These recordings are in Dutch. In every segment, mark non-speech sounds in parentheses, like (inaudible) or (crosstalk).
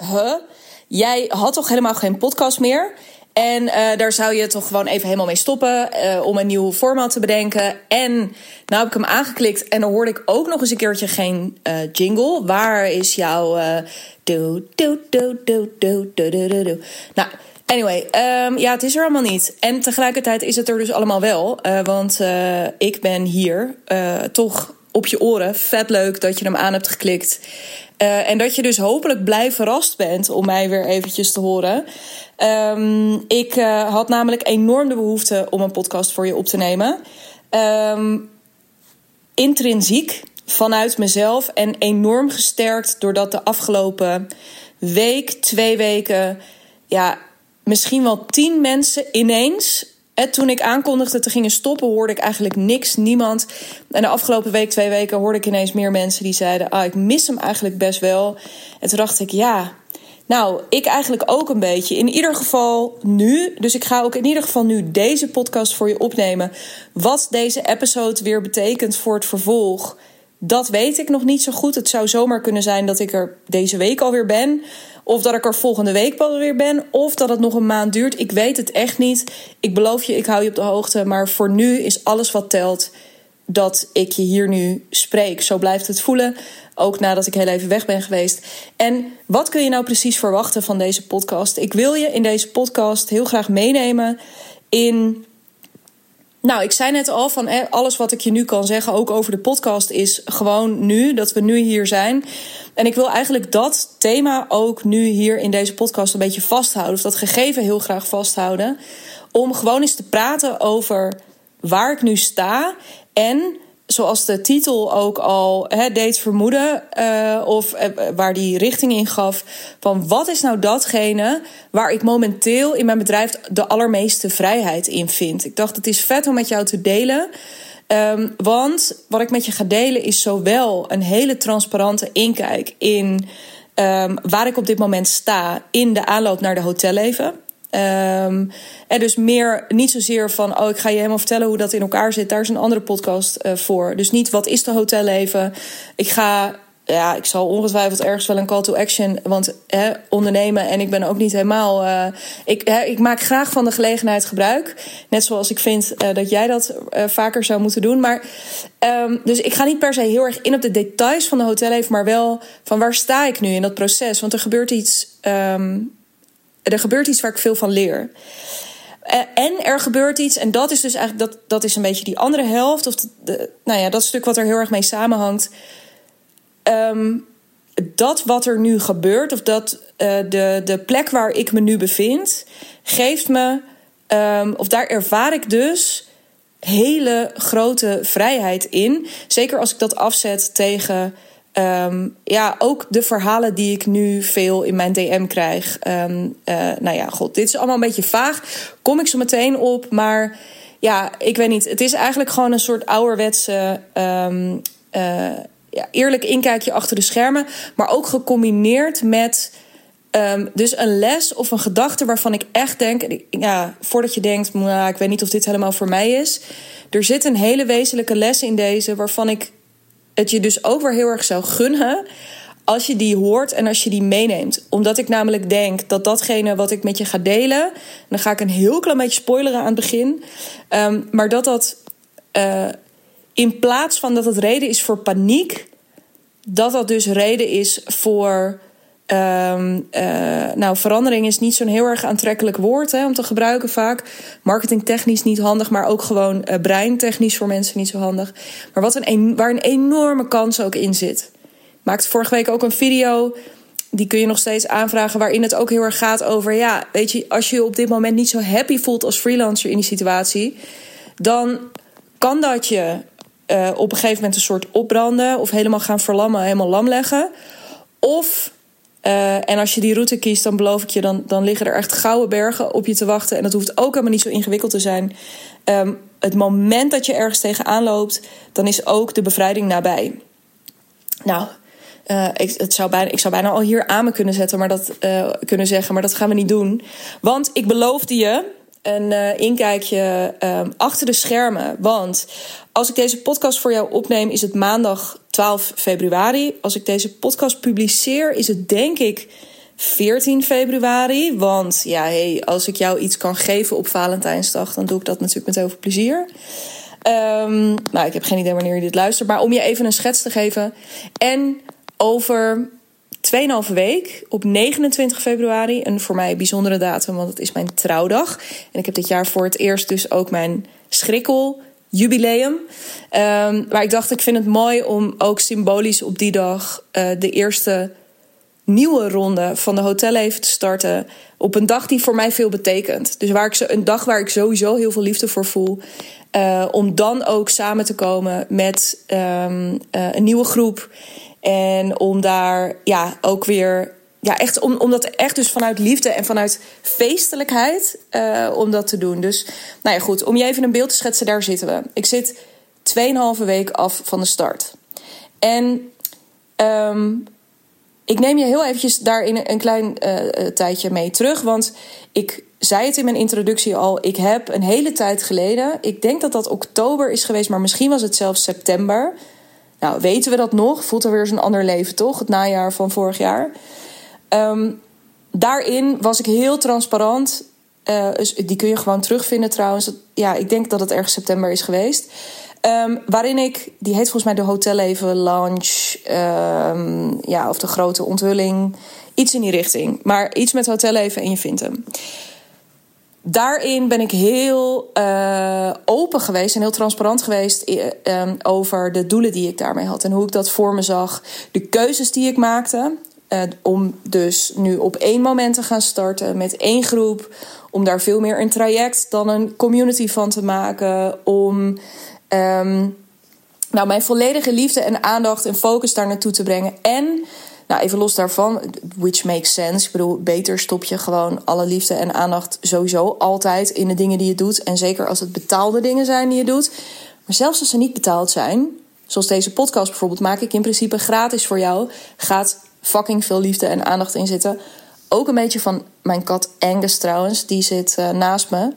huh? Jij had toch helemaal geen podcast meer? En uh, daar zou je toch gewoon even helemaal mee stoppen uh, om een nieuw format te bedenken. En nou heb ik hem aangeklikt en dan hoorde ik ook nog eens een keertje geen uh, jingle. Waar is jouw do? Nou, anyway, um, ja, het is er allemaal niet. En tegelijkertijd is het er dus allemaal wel, want ik ben hier toch op je oren. Vet leuk dat je hem aan hebt geklikt. Uh, en dat je dus hopelijk blij verrast bent om mij weer eventjes te horen. Um, ik uh, had namelijk enorm de behoefte om een podcast voor je op te nemen. Um, intrinsiek vanuit mezelf en enorm gesterkt doordat de afgelopen week, twee weken, ja, misschien wel tien mensen ineens en toen ik aankondigde te gingen stoppen, hoorde ik eigenlijk niks, niemand. En de afgelopen week, twee weken, hoorde ik ineens meer mensen die zeiden: Ah, ik mis hem eigenlijk best wel. En toen dacht ik: Ja, nou, ik eigenlijk ook een beetje. In ieder geval nu. Dus ik ga ook in ieder geval nu deze podcast voor je opnemen. Wat deze episode weer betekent voor het vervolg. Dat weet ik nog niet zo goed. Het zou zomaar kunnen zijn dat ik er deze week alweer ben. Of dat ik er volgende week wel weer ben. Of dat het nog een maand duurt. Ik weet het echt niet. Ik beloof je, ik hou je op de hoogte. Maar voor nu is alles wat telt dat ik je hier nu spreek. Zo blijft het voelen. Ook nadat ik heel even weg ben geweest. En wat kun je nou precies verwachten van deze podcast? Ik wil je in deze podcast heel graag meenemen in nou, ik zei net al van alles wat ik je nu kan zeggen, ook over de podcast, is gewoon nu, dat we nu hier zijn. En ik wil eigenlijk dat thema ook nu hier in deze podcast een beetje vasthouden, of dat gegeven heel graag vasthouden, om gewoon eens te praten over waar ik nu sta en zoals de titel ook al deed vermoeden, uh, of uh, waar die richting in gaf, van wat is nou datgene waar ik momenteel in mijn bedrijf de allermeeste vrijheid in vind. Ik dacht, het is vet om met jou te delen. Um, want wat ik met je ga delen is zowel een hele transparante inkijk in um, waar ik op dit moment sta in de aanloop naar de hotelleven. Um, en dus meer, niet zozeer van, oh, ik ga je helemaal vertellen hoe dat in elkaar zit. Daar is een andere podcast uh, voor. Dus niet wat is de hotelleven. Ik ga, ja, ik zal ongetwijfeld ergens wel een call to action. Want hè, ondernemen en ik ben ook niet helemaal. Uh, ik, hè, ik maak graag van de gelegenheid gebruik. Net zoals ik vind uh, dat jij dat vaker zou moeten doen. Maar, um, dus ik ga niet per se heel erg in op de details van de hotelleven. Maar wel van waar sta ik nu in dat proces. Want er gebeurt iets. Um, er gebeurt iets waar ik veel van leer. Eh, en er gebeurt iets, en dat is dus eigenlijk dat, dat is een beetje die andere helft, of nou ja, dat stuk wat er heel erg mee samenhangt. Um, dat wat er nu gebeurt, of dat uh, de, de plek waar ik me nu bevind, geeft me, um, of daar ervaar ik dus hele grote vrijheid in. Zeker als ik dat afzet tegen Um, ja, ook de verhalen die ik nu veel in mijn DM krijg. Um, uh, nou ja, god, dit is allemaal een beetje vaag. Kom ik zo meteen op, maar ja, ik weet niet. Het is eigenlijk gewoon een soort ouderwetse. Um, uh, ja, eerlijk inkijkje achter de schermen. Maar ook gecombineerd met. Dus een les of een gedachte waarvan ik echt denk. Ja, voordat je denkt, nou, ik weet niet of dit helemaal voor mij is. Er zit een hele wezenlijke les in deze waarvan ik het je dus ook weer heel erg zou gunnen als je die hoort en als je die meeneemt. Omdat ik namelijk denk dat datgene wat ik met je ga delen, dan ga ik een heel klein beetje spoileren aan het begin, um, maar dat dat uh, in plaats van dat het reden is voor paniek, dat dat dus reden is voor Um, uh, nou, verandering is niet zo'n heel erg aantrekkelijk woord hè, om te gebruiken vaak. Marketingtechnisch niet handig, maar ook gewoon uh, breintechnisch voor mensen niet zo handig. Maar wat een, waar een enorme kans ook in zit. Ik maakte vorige week ook een video. Die kun je nog steeds aanvragen. Waarin het ook heel erg gaat over. Ja, weet je, als je je op dit moment niet zo happy voelt als freelancer in die situatie. Dan kan dat je uh, op een gegeven moment een soort opbranden. Of helemaal gaan verlammen, helemaal lam leggen. Of uh, en als je die route kiest, dan beloof ik je, dan, dan liggen er echt gouden bergen op je te wachten. En dat hoeft ook helemaal niet zo ingewikkeld te zijn. Um, het moment dat je ergens tegenaan loopt, dan is ook de bevrijding nabij. Nou, uh, ik, het zou bijna, ik zou bijna al hier aan me kunnen zetten, maar dat uh, kunnen zeggen, maar dat gaan we niet doen. Want ik beloofde je een inkijkje um, achter de schermen. Want als ik deze podcast voor jou opneem, is het maandag 12 februari. Als ik deze podcast publiceer, is het denk ik 14 februari. Want ja, hey, als ik jou iets kan geven op Valentijnsdag, dan doe ik dat natuurlijk met heel veel plezier. Um, nou, ik heb geen idee wanneer je dit luistert. Maar om je even een schets te geven. En over 2,5 week, op 29 februari, een voor mij bijzondere datum, want het is mijn trouwdag. En ik heb dit jaar voor het eerst dus ook mijn schrikkel jubileum. Um, maar ik dacht, ik vind het mooi om ook symbolisch op die dag uh, de eerste nieuwe ronde van de hotelleven te starten. Op een dag die voor mij veel betekent. Dus waar ik, een dag waar ik sowieso heel veel liefde voor voel. Uh, om dan ook samen te komen met um, uh, een nieuwe groep. En om daar ja, ook weer. Ja, echt om, om dat echt dus vanuit liefde en vanuit feestelijkheid uh, om dat te doen. Dus nou ja, goed. Om je even een beeld te schetsen, daar zitten we. Ik zit 2,5 week af van de start. En um, ik neem je heel eventjes daarin een klein uh, tijdje mee terug. Want ik zei het in mijn introductie al. Ik heb een hele tijd geleden, ik denk dat dat oktober is geweest, maar misschien was het zelfs september. Nou, weten we dat nog? Voelt er weer een ander leven, toch? Het najaar van vorig jaar. Um, daarin was ik heel transparant. Uh, die kun je gewoon terugvinden trouwens. Ja, ik denk dat het ergens september is geweest. Um, waarin ik, die heet volgens mij de Hotelleven Lounge, um, ja, of de grote onthulling. Iets in die richting. Maar iets met Hotelleven en je vindt hem. Daarin ben ik heel uh, open geweest en heel transparant geweest uh, over de doelen die ik daarmee had. En hoe ik dat voor me zag. De keuzes die ik maakte. Uh, om dus nu op één moment te gaan starten met één groep. Om daar veel meer een traject dan een community van te maken. Om Um, nou, mijn volledige liefde en aandacht en focus daar naartoe te brengen. En, nou, even los daarvan, which makes sense. Ik bedoel, beter stop je gewoon alle liefde en aandacht sowieso altijd in de dingen die je doet. En zeker als het betaalde dingen zijn die je doet. Maar zelfs als ze niet betaald zijn, zoals deze podcast bijvoorbeeld, maak ik in principe gratis voor jou. Gaat fucking veel liefde en aandacht in zitten. Ook een beetje van mijn kat Angus trouwens, die zit uh, naast me.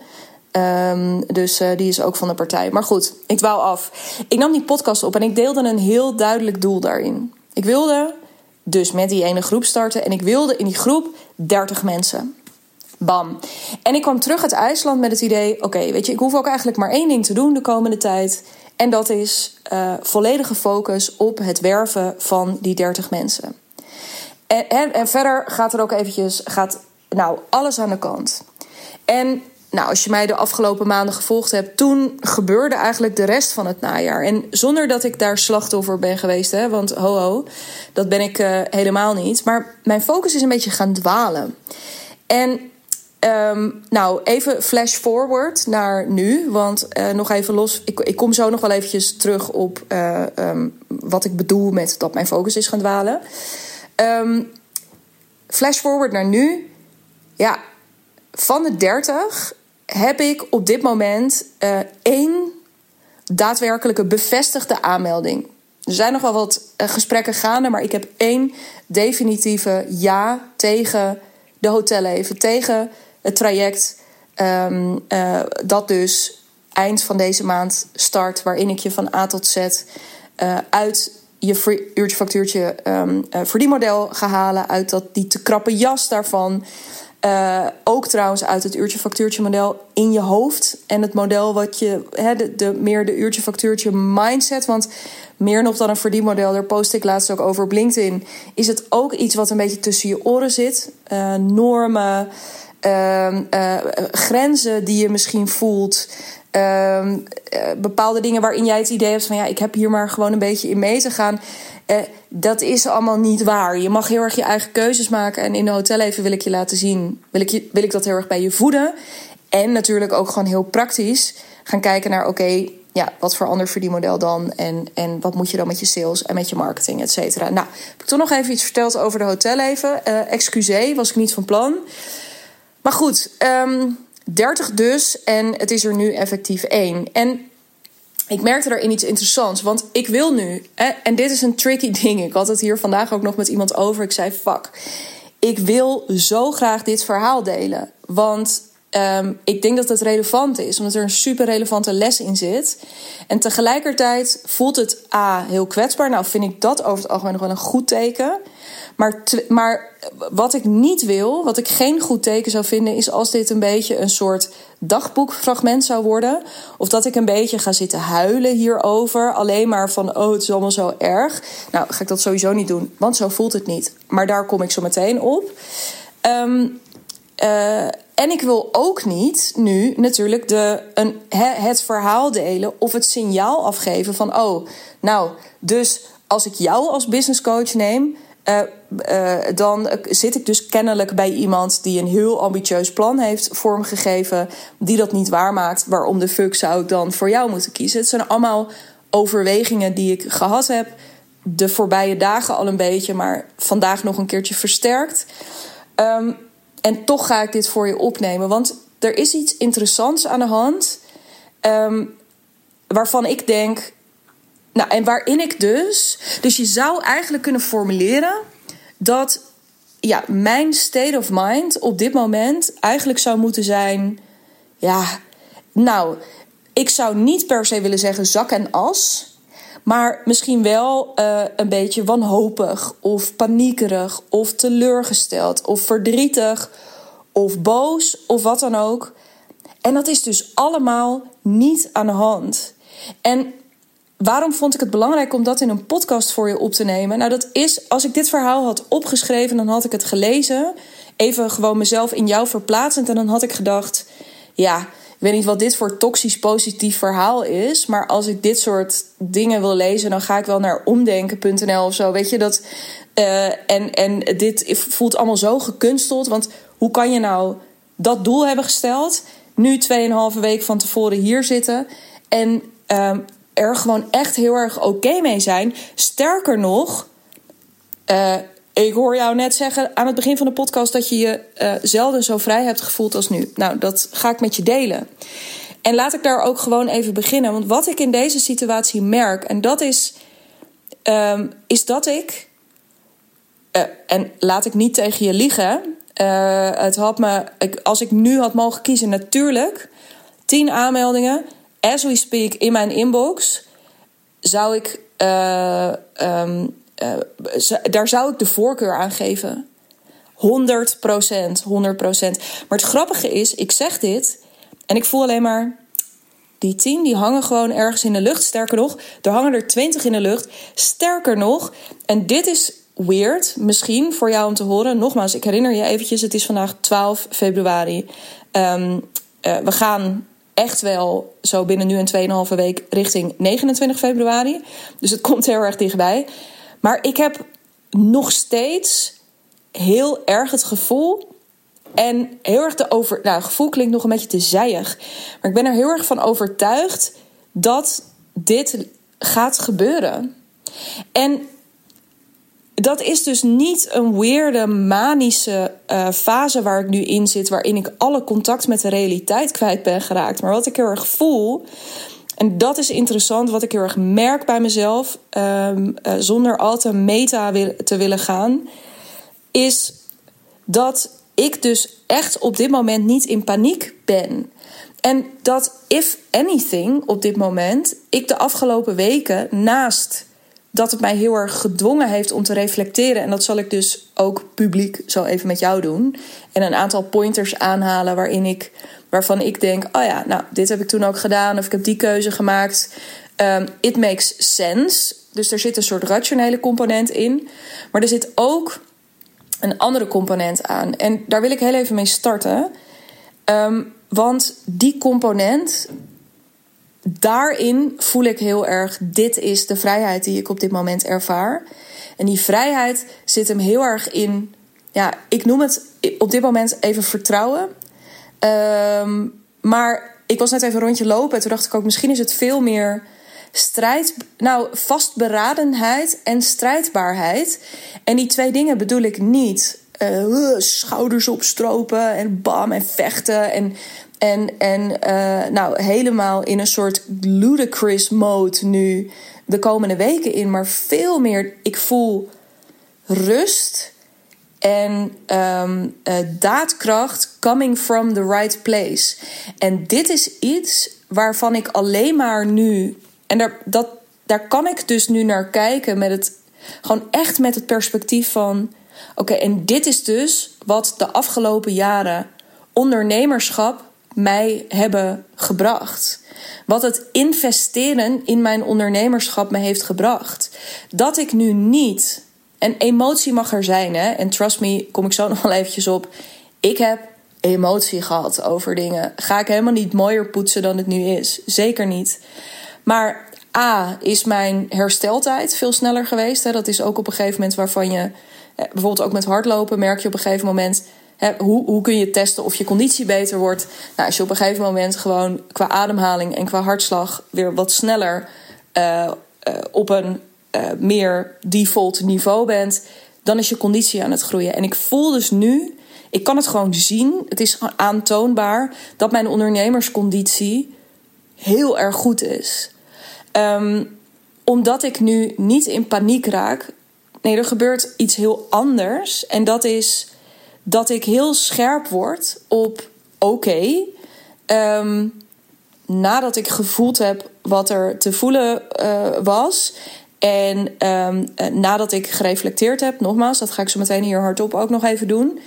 Um, dus uh, die is ook van de partij. Maar goed, ik dwaal af. Ik nam die podcast op en ik deelde een heel duidelijk doel daarin. Ik wilde dus met die ene groep starten. En ik wilde in die groep 30 mensen. Bam. En ik kwam terug uit IJsland met het idee: oké, weet je, ik hoef ook eigenlijk maar één ding te doen de komende tijd. En dat is uh, volledige focus op het werven van die 30 mensen. En, en, verder gaat er ook eventjes, gaat nou alles aan de kant. En nou, als je mij de afgelopen maanden gevolgd hebt, toen gebeurde eigenlijk de rest van het najaar. En zonder dat ik daar slachtoffer ben geweest, hè, want ho ho, dat ben ik uh, helemaal niet. Maar mijn focus is een beetje gaan dwalen. En um, nou, even flash forward naar nu. Want uh, nog even los, ik, ik kom zo nog wel eventjes terug op uh, um, wat ik bedoel met dat mijn focus is gaan dwalen. Um, flash forward naar nu. Ja, van de 30 heb ik op dit moment uh, één daadwerkelijke bevestigde aanmelding. Er zijn nog wel wat uh, gesprekken gaande, maar ik heb één definitieve ja tegen de hotelleven, tegen het traject um, uh, dat dus eind van deze maand start, waarin ik je van A tot Z uit je uurtje factuurtje um, verdienmodel ga halen, uit dat, die te krappe jas daarvan. Uh, ook trouwens uit het uurtje factuurtje model in je hoofd. En het model wat je, de, de, meer de uurtje factuurtje mindset. Want meer nog dan een verdienmodel, daar post ik laatst ook over op LinkedIn. Is het ook iets wat een beetje tussen je oren zit. Uh, normen, uh, grenzen die je misschien voelt. Ehm, bepaalde dingen waarin jij het idee hebt van ja, ik heb hier maar gewoon een beetje in mee te gaan. Uh, dat is allemaal niet waar. Je mag heel erg je eigen keuzes maken. En in de hotelleven wil ik je laten zien, wil ik, je, wil ik dat heel erg bij je voeden. En natuurlijk ook gewoon heel praktisch gaan kijken naar: oké, ja, wat voor ander verdienmodel dan? En, en wat moet je dan met je sales en met je marketing, et cetera. Nou, heb ik toch nog even iets verteld over de hotelleven. Uh, excuseer, was ik niet van plan. Maar goed, um, 30 dus. En het is er nu effectief één. En ik merkte daarin iets interessants. Want ik wil nu, en dit is een tricky (laughs) ding. Ik had het hier vandaag ook nog met iemand over. Ik zei: Fuck, ik wil zo graag dit verhaal delen. Want um, ik denk dat het relevant is, omdat er een super relevante les in zit. En tegelijkertijd voelt het A heel kwetsbaar. Nou, vind ik dat over het algemeen nog wel een goed teken. Maar, maar wat ik niet wil, wat ik geen goed teken zou vinden, is als dit een beetje een soort dagboekfragment zou worden. Of dat ik een beetje ga zitten huilen hierover. Alleen maar van, oh, het is allemaal zo erg. Nou, ga ik dat sowieso niet doen, want zo voelt het niet. Maar daar kom ik zo meteen op. Um, uh, en ik wil ook niet nu natuurlijk de, een, het verhaal delen of het signaal afgeven van: oh, nou, dus als ik jou als business coach neem, uh, uh, dan zit ik dus kennelijk bij iemand die een heel ambitieus plan heeft vormgegeven, die dat niet waarmaakt. Waarom de fuck zou ik dan voor jou moeten kiezen? Het zijn allemaal overwegingen die ik gehad heb. De voorbije dagen al een beetje, maar vandaag nog een keertje versterkt. Um, en toch ga ik dit voor je opnemen. Want er is iets interessants aan de hand. Um, waarvan ik denk. Nou, en waarin ik dus. Dus je zou eigenlijk kunnen formuleren dat. Ja, mijn state of mind op dit moment eigenlijk zou moeten zijn. Ja, nou, ik zou niet per se willen zeggen zak en as. Maar misschien wel uh, een beetje wanhopig of paniekerig of teleurgesteld of verdrietig of boos of wat dan ook. En dat is dus allemaal niet aan de hand. En waarom vond ik het belangrijk om dat in een podcast voor je op te nemen? Nou, dat is als ik dit verhaal had opgeschreven, dan had ik het gelezen. Even gewoon mezelf in jou verplaatsend. En dan had ik gedacht: ja, ik weet niet wat dit voor toxisch positief verhaal is. Maar als ik dit soort dingen wil lezen, dan ga ik wel naar omdenken.nl of zo. Weet je dat. Uh, en, en dit voelt allemaal zo gekunsteld. Want hoe kan je nou dat doel hebben gesteld, nu 2,5 week van tevoren hier zitten en uh, er gewoon echt heel erg oké mee zijn? Sterker nog, uh, ik hoor jou net zeggen aan het begin van de podcast dat je je uh, zelden zo vrij hebt gevoeld als nu. Nou, dat ga ik met je delen. En laat ik daar ook gewoon even beginnen. Want wat ik in deze situatie merk, en dat is, um, is dat ik. Uh, en laat ik niet tegen je liegen. Het had me, als ik nu had mogen kiezen, natuurlijk. 10 aanmeldingen, as we speak, in mijn inbox. Zou ik. Um, uh, daar zou ik de voorkeur aan geven. 100 procent, 100 procent. Maar het grappige is, ik zeg dit en ik voel alleen maar. Die 10 die hangen gewoon ergens in de lucht. Sterker nog, er hangen er 20 in de lucht. Sterker nog, en dit is weird, misschien voor jou om te horen. Nogmaals, ik herinner je eventjes, het is vandaag 12 februari. Um, uh, we gaan echt wel zo binnen nu en 2,5 week richting 29 februari. Dus het komt heel erg dichtbij. Maar ik heb nog steeds heel erg het gevoel. En heel erg de over. Nou, gevoel klinkt nog een beetje te zijig. Maar ik ben er heel erg van overtuigd dat dit gaat gebeuren. En dat is dus niet een weirde, manische uh, fase waar ik nu in zit, waarin ik alle contact met de realiteit kwijt ben geraakt. Maar wat ik heel erg voel, en dat is interessant, wat ik heel erg merk bij mezelf, um, uh, zonder al te meta te willen gaan, is dat ik dus echt op dit moment niet in paniek ben. En dat, if anything, op dit moment, ik de afgelopen weken naast dat het mij heel erg gedwongen heeft om te reflecteren. En dat zal ik dus ook publiek zo even met jou doen. En een aantal pointers aanhalen waarin ik, waarvan ik denk: oh ja, nou, dit heb ik toen ook gedaan. Of ik heb die keuze gemaakt. Um, it makes sense. Dus er zit een soort rationele component in. Maar er zit ook een andere component aan. En daar wil ik heel even mee starten. Um, want die component daarin voel ik heel erg: dit is de vrijheid die ik op dit moment ervaar. En die vrijheid zit hem heel erg in, ja, ik noem het op dit moment even vertrouwen. Um, maar ik was net even een rondje lopen en toen dacht ik ook: misschien is het veel meer strijd, nou, vastberadenheid en strijdbaarheid. En die twee dingen bedoel ik niet. Uh, schouders opstropen en bam en vechten en en, en uh, nou, helemaal in een soort ludicrous mode nu de komende weken in. Maar veel meer, ik voel rust en um, uh, daadkracht coming from the right place. En dit is iets waarvan ik alleen maar nu. En daar, dat, daar kan ik dus nu naar kijken met het. Gewoon echt met het perspectief van. Oké, en dit is dus wat de afgelopen jaren ondernemerschap mij hebben gebracht. Wat het investeren in mijn ondernemerschap me heeft gebracht. Dat ik nu niet. En emotie mag er zijn, hè? En trust me, kom ik zo (laughs) nog wel eventjes op. Ik heb emotie gehad over dingen. Ga ik helemaal niet mooier poetsen dan het nu is. Zeker niet. Maar A, is mijn hersteltijd veel sneller geweest. Hè? Dat is ook op een gegeven moment waarvan je. Bijvoorbeeld ook met hardlopen merk je op een gegeven moment hoe, hoe kun je testen of je conditie beter wordt? Nou, als je op een gegeven moment gewoon qua ademhaling en qua hartslag weer wat sneller uh, uh, op een uh, meer default niveau bent, dan is je conditie aan het groeien. En ik voel dus nu, ik kan het gewoon zien, het is aantoonbaar dat mijn ondernemersconditie heel erg goed is. Um, omdat ik nu niet in paniek raak. Nee, er gebeurt iets heel anders. En dat is dat ik heel scherp word op oké. Ehm, nadat ik gevoeld heb wat er te voelen uh, was. En um, nadat ik gereflecteerd heb, nogmaals, dat ga ik zo meteen hier hardop ook nog even doen.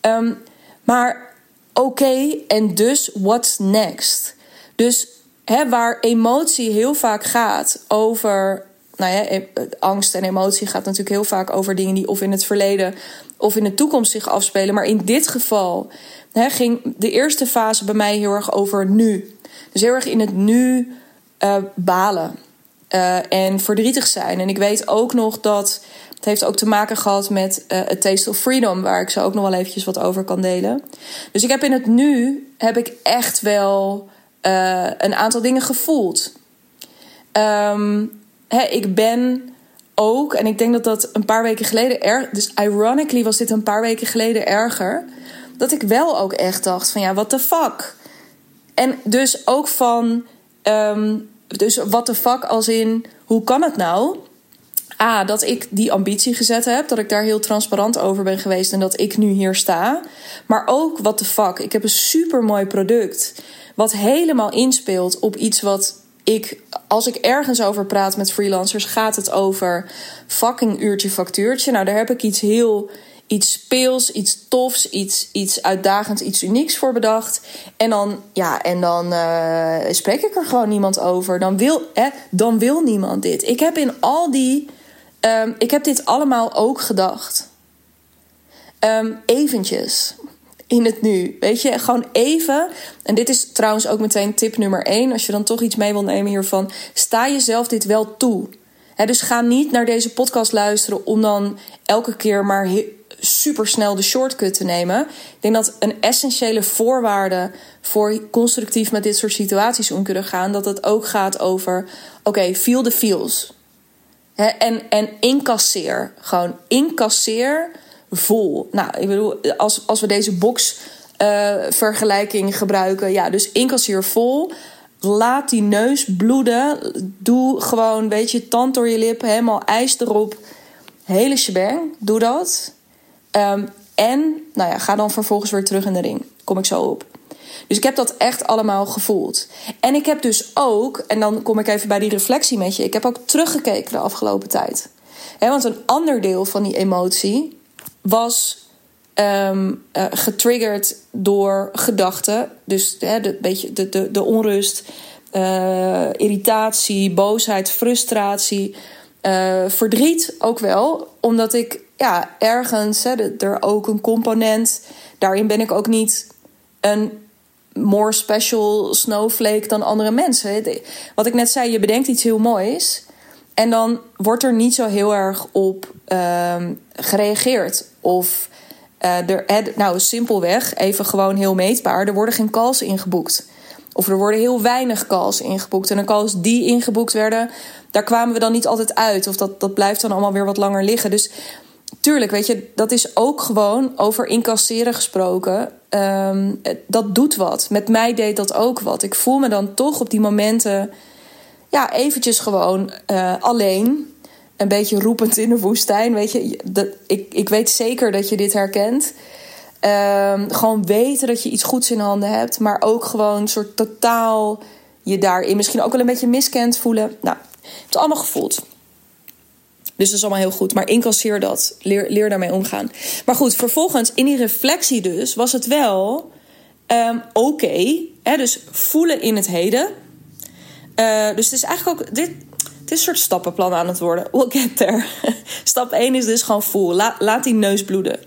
Um, maar oké, en dus what's next? Dus hè, waar emotie heel vaak gaat over nou ja, e, angst en emotie gaat natuurlijk heel vaak over dingen die of in het verleden of in de toekomst zich afspelen. Maar in dit geval ging de eerste fase bij mij heel erg over nu. Dus heel erg in het nu uh, balen uh, en verdrietig zijn. En ik weet ook nog dat het heeft ook te maken gehad met uh, het Taste of Freedom, waar ik zo ook nog wel eventjes wat over kan delen. Dus ik heb in het nu heb ik echt wel een aantal dingen gevoeld. Hè, ik ben ook, en ik denk dat dat een paar weken geleden erg. Dus ironically was dit een paar weken geleden erger. Dat ik wel ook echt dacht: van ja, what the fuck? En dus ook van. Um, dus what the fuck als in hoe kan het nou? A, dat ik die ambitie gezet heb, dat ik daar heel transparant over ben geweest en dat ik nu hier sta. Maar ook what the fuck, ik heb een super mooi product. Wat helemaal inspeelt op iets wat ik, als ik ergens over praat met freelancers, gaat het over fucking uurtje factuurtje. Nou, daar heb ik iets heel iets speels, iets tofs, iets, iets uitdagends, iets unieks voor bedacht. En dan, ja, en dan uh, spreek ik er gewoon niemand over. Dan wil, hè, dan wil niemand dit. Ik heb in al die. Um, ik heb dit allemaal ook gedacht. Um, eventjes in het nu. Weet je, gewoon even. En dit is trouwens ook meteen tip nummer 1. Als je dan toch iets mee wil nemen hiervan. Sta jezelf dit wel toe. dus ga niet naar deze podcast luisteren om dan elke keer maar super snel de shortcut te nemen. Ik denk dat een essentiële voorwaarde voor constructief met dit soort situaties om kunnen gaan, dat het ook gaat over: oké, feel the feels. en, en incasseer. Gewoon incasseer vol. Nou, ik bedoel, als, als we deze box uh, vergelijking gebruiken, ja, dus incasseer vol. Laat die neus bloeden. Doe gewoon, weet je, tand door je lip, helemaal ijs erop. Hele shebang, doe dat. Um, en, nou ja, ga dan vervolgens weer terug in de ring. Kom ik zo op. Dus ik heb dat echt allemaal gevoeld. En ik heb dus ook, en dan kom ik even bij die reflectie met je. Ik heb ook teruggekeken de afgelopen tijd. Want een ander deel van die emotie was um, uh, getriggerd door gedachten. Dus hè, de, beetje de, de, de onrust, uh, irritatie, boosheid, frustratie, uh, verdriet ook wel. Omdat ik ja, ergens, hè, er ook een component. Daarin ben ik ook niet een more special snowflake dan andere mensen. Wat ik net zei, je bedenkt iets heel moois. En dan wordt er niet zo heel erg op uh, gereageerd. Of uh, er, nou, simpelweg, even gewoon heel meetbaar, er worden geen calls ingeboekt. Of er worden heel weinig calls ingeboekt. En de calls die ingeboekt werden, daar kwamen we dan niet altijd uit. Of dat, dat blijft dan allemaal weer wat langer liggen. Dus tuurlijk, weet je, dat is ook gewoon over incasseren gesproken. Um, dat doet wat. Met mij deed dat ook wat. Ik voel me dan toch op die momenten ja, eventjes gewoon uh, alleen. Een beetje roepend in de woestijn. Weet je, dat, ik, ik weet zeker dat je dit herkent. Um, gewoon weten dat je iets goeds in handen hebt. Maar ook gewoon een soort totaal je daarin misschien ook wel een beetje miskend voelen. Nou, het allemaal gevoeld. Dus dat is allemaal heel goed. Maar incasseer dat. Leer, leer daarmee omgaan. Maar goed, vervolgens in die reflectie dus was het wel um, oké. dus voelen in het heden. Uh, dus het is eigenlijk ook. Dit, het is een soort stappenplan aan het worden. We'll get there. (laughs) Stap 1 is dus gewoon voel. laat die neus bloeden.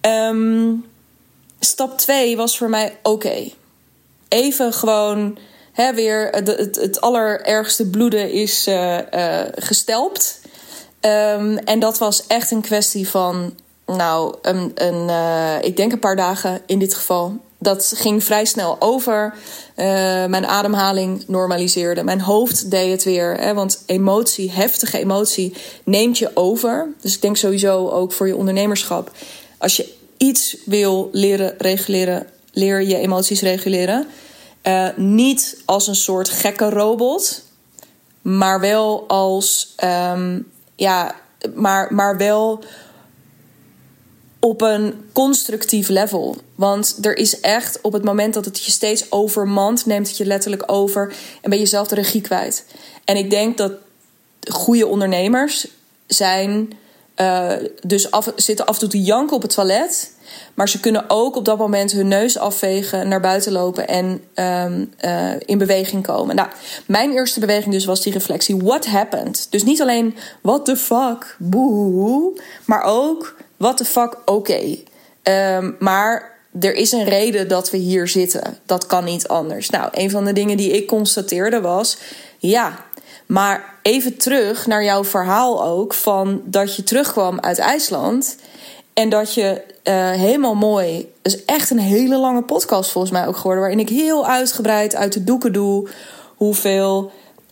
Um, stap 2 was voor mij oké. Even gewoon hè, weer het, het, het allerergste bloeden is uh, gestelpt. Um, en dat was echt een kwestie van, nou, een, een, ik denk een paar dagen in dit geval. Dat ging vrij snel over. mijn ademhaling normaliseerde. Mijn hoofd deed het weer. Hè, want emotie, heftige emotie, neemt je over. Dus ik denk sowieso ook voor je ondernemerschap. Als je iets wil leren reguleren, leer je emoties reguleren. Uh, niet als een soort gekke robot, maar wel als, um, ja, maar, maar wel op een constructief level. Want er is echt op het moment dat het je steeds overmand, neemt het je letterlijk over en ben je zelf de regie kwijt. En ik denk dat goede ondernemers zijn uh, dus af, zitten af en toe te janken op het toilet. Maar ze kunnen ook op dat moment hun neus afvegen, naar buiten lopen en um, uh, in beweging komen. Nou, mijn eerste beweging dus was die reflectie: what happened? Dus niet alleen what the fuck, boe, maar ook what the fuck, oké. Um, maar er is een reden dat we hier zitten. Dat kan niet anders. Nou, een van de dingen die ik constateerde was: ja, maar even terug naar jouw verhaal ook van dat je terugkwam uit IJsland en dat je uh, helemaal mooi. is echt een hele lange podcast volgens mij ook geworden. Waarin ik heel uitgebreid uit de doeken doe. Hoeveel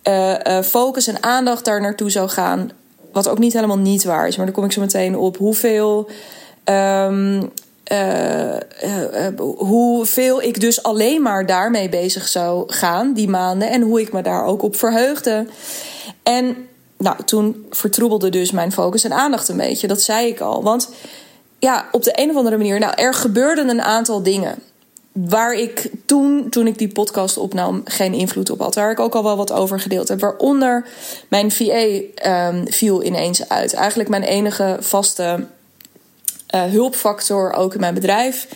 uh, uh, focus en aandacht daar naartoe zou gaan. Wat ook niet helemaal niet waar is. Maar daar kom ik zo meteen op. Hoeveel. Um, hoeveel ik dus alleen maar daarmee bezig zou gaan die maanden. En hoe ik me daar ook op verheugde. En nou, toen vertroebelde dus mijn focus en aandacht een beetje. Dat zei ik al. Want ja, op de een of andere manier. Nou, er gebeurden een aantal dingen. Waar ik toen, toen ik die podcast opnam, geen invloed op had. Waar ik ook al wel wat over gedeeld heb. Waaronder mijn VA ehm, viel ineens uit. Eigenlijk mijn enige vaste uh, hulpfactor ook in mijn bedrijf.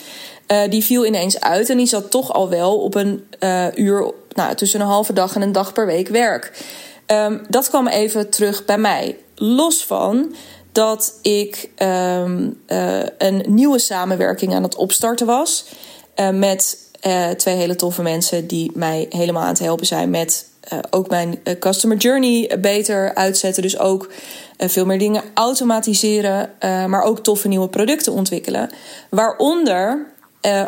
Uh, die viel ineens uit. En die zat toch al wel op een uh, uur, nou, tussen een halve dag en een dag per week werk. Um, dat kwam even terug bij mij. Los van dat ik uh, een nieuwe samenwerking aan het opstarten was. Uh, met uh, twee hele toffe mensen die mij helemaal aan het helpen zijn met ook mijn customer journey beter uitzetten. Dus ook veel meer dingen automatiseren, maar ook toffe nieuwe producten ontwikkelen. Waaronder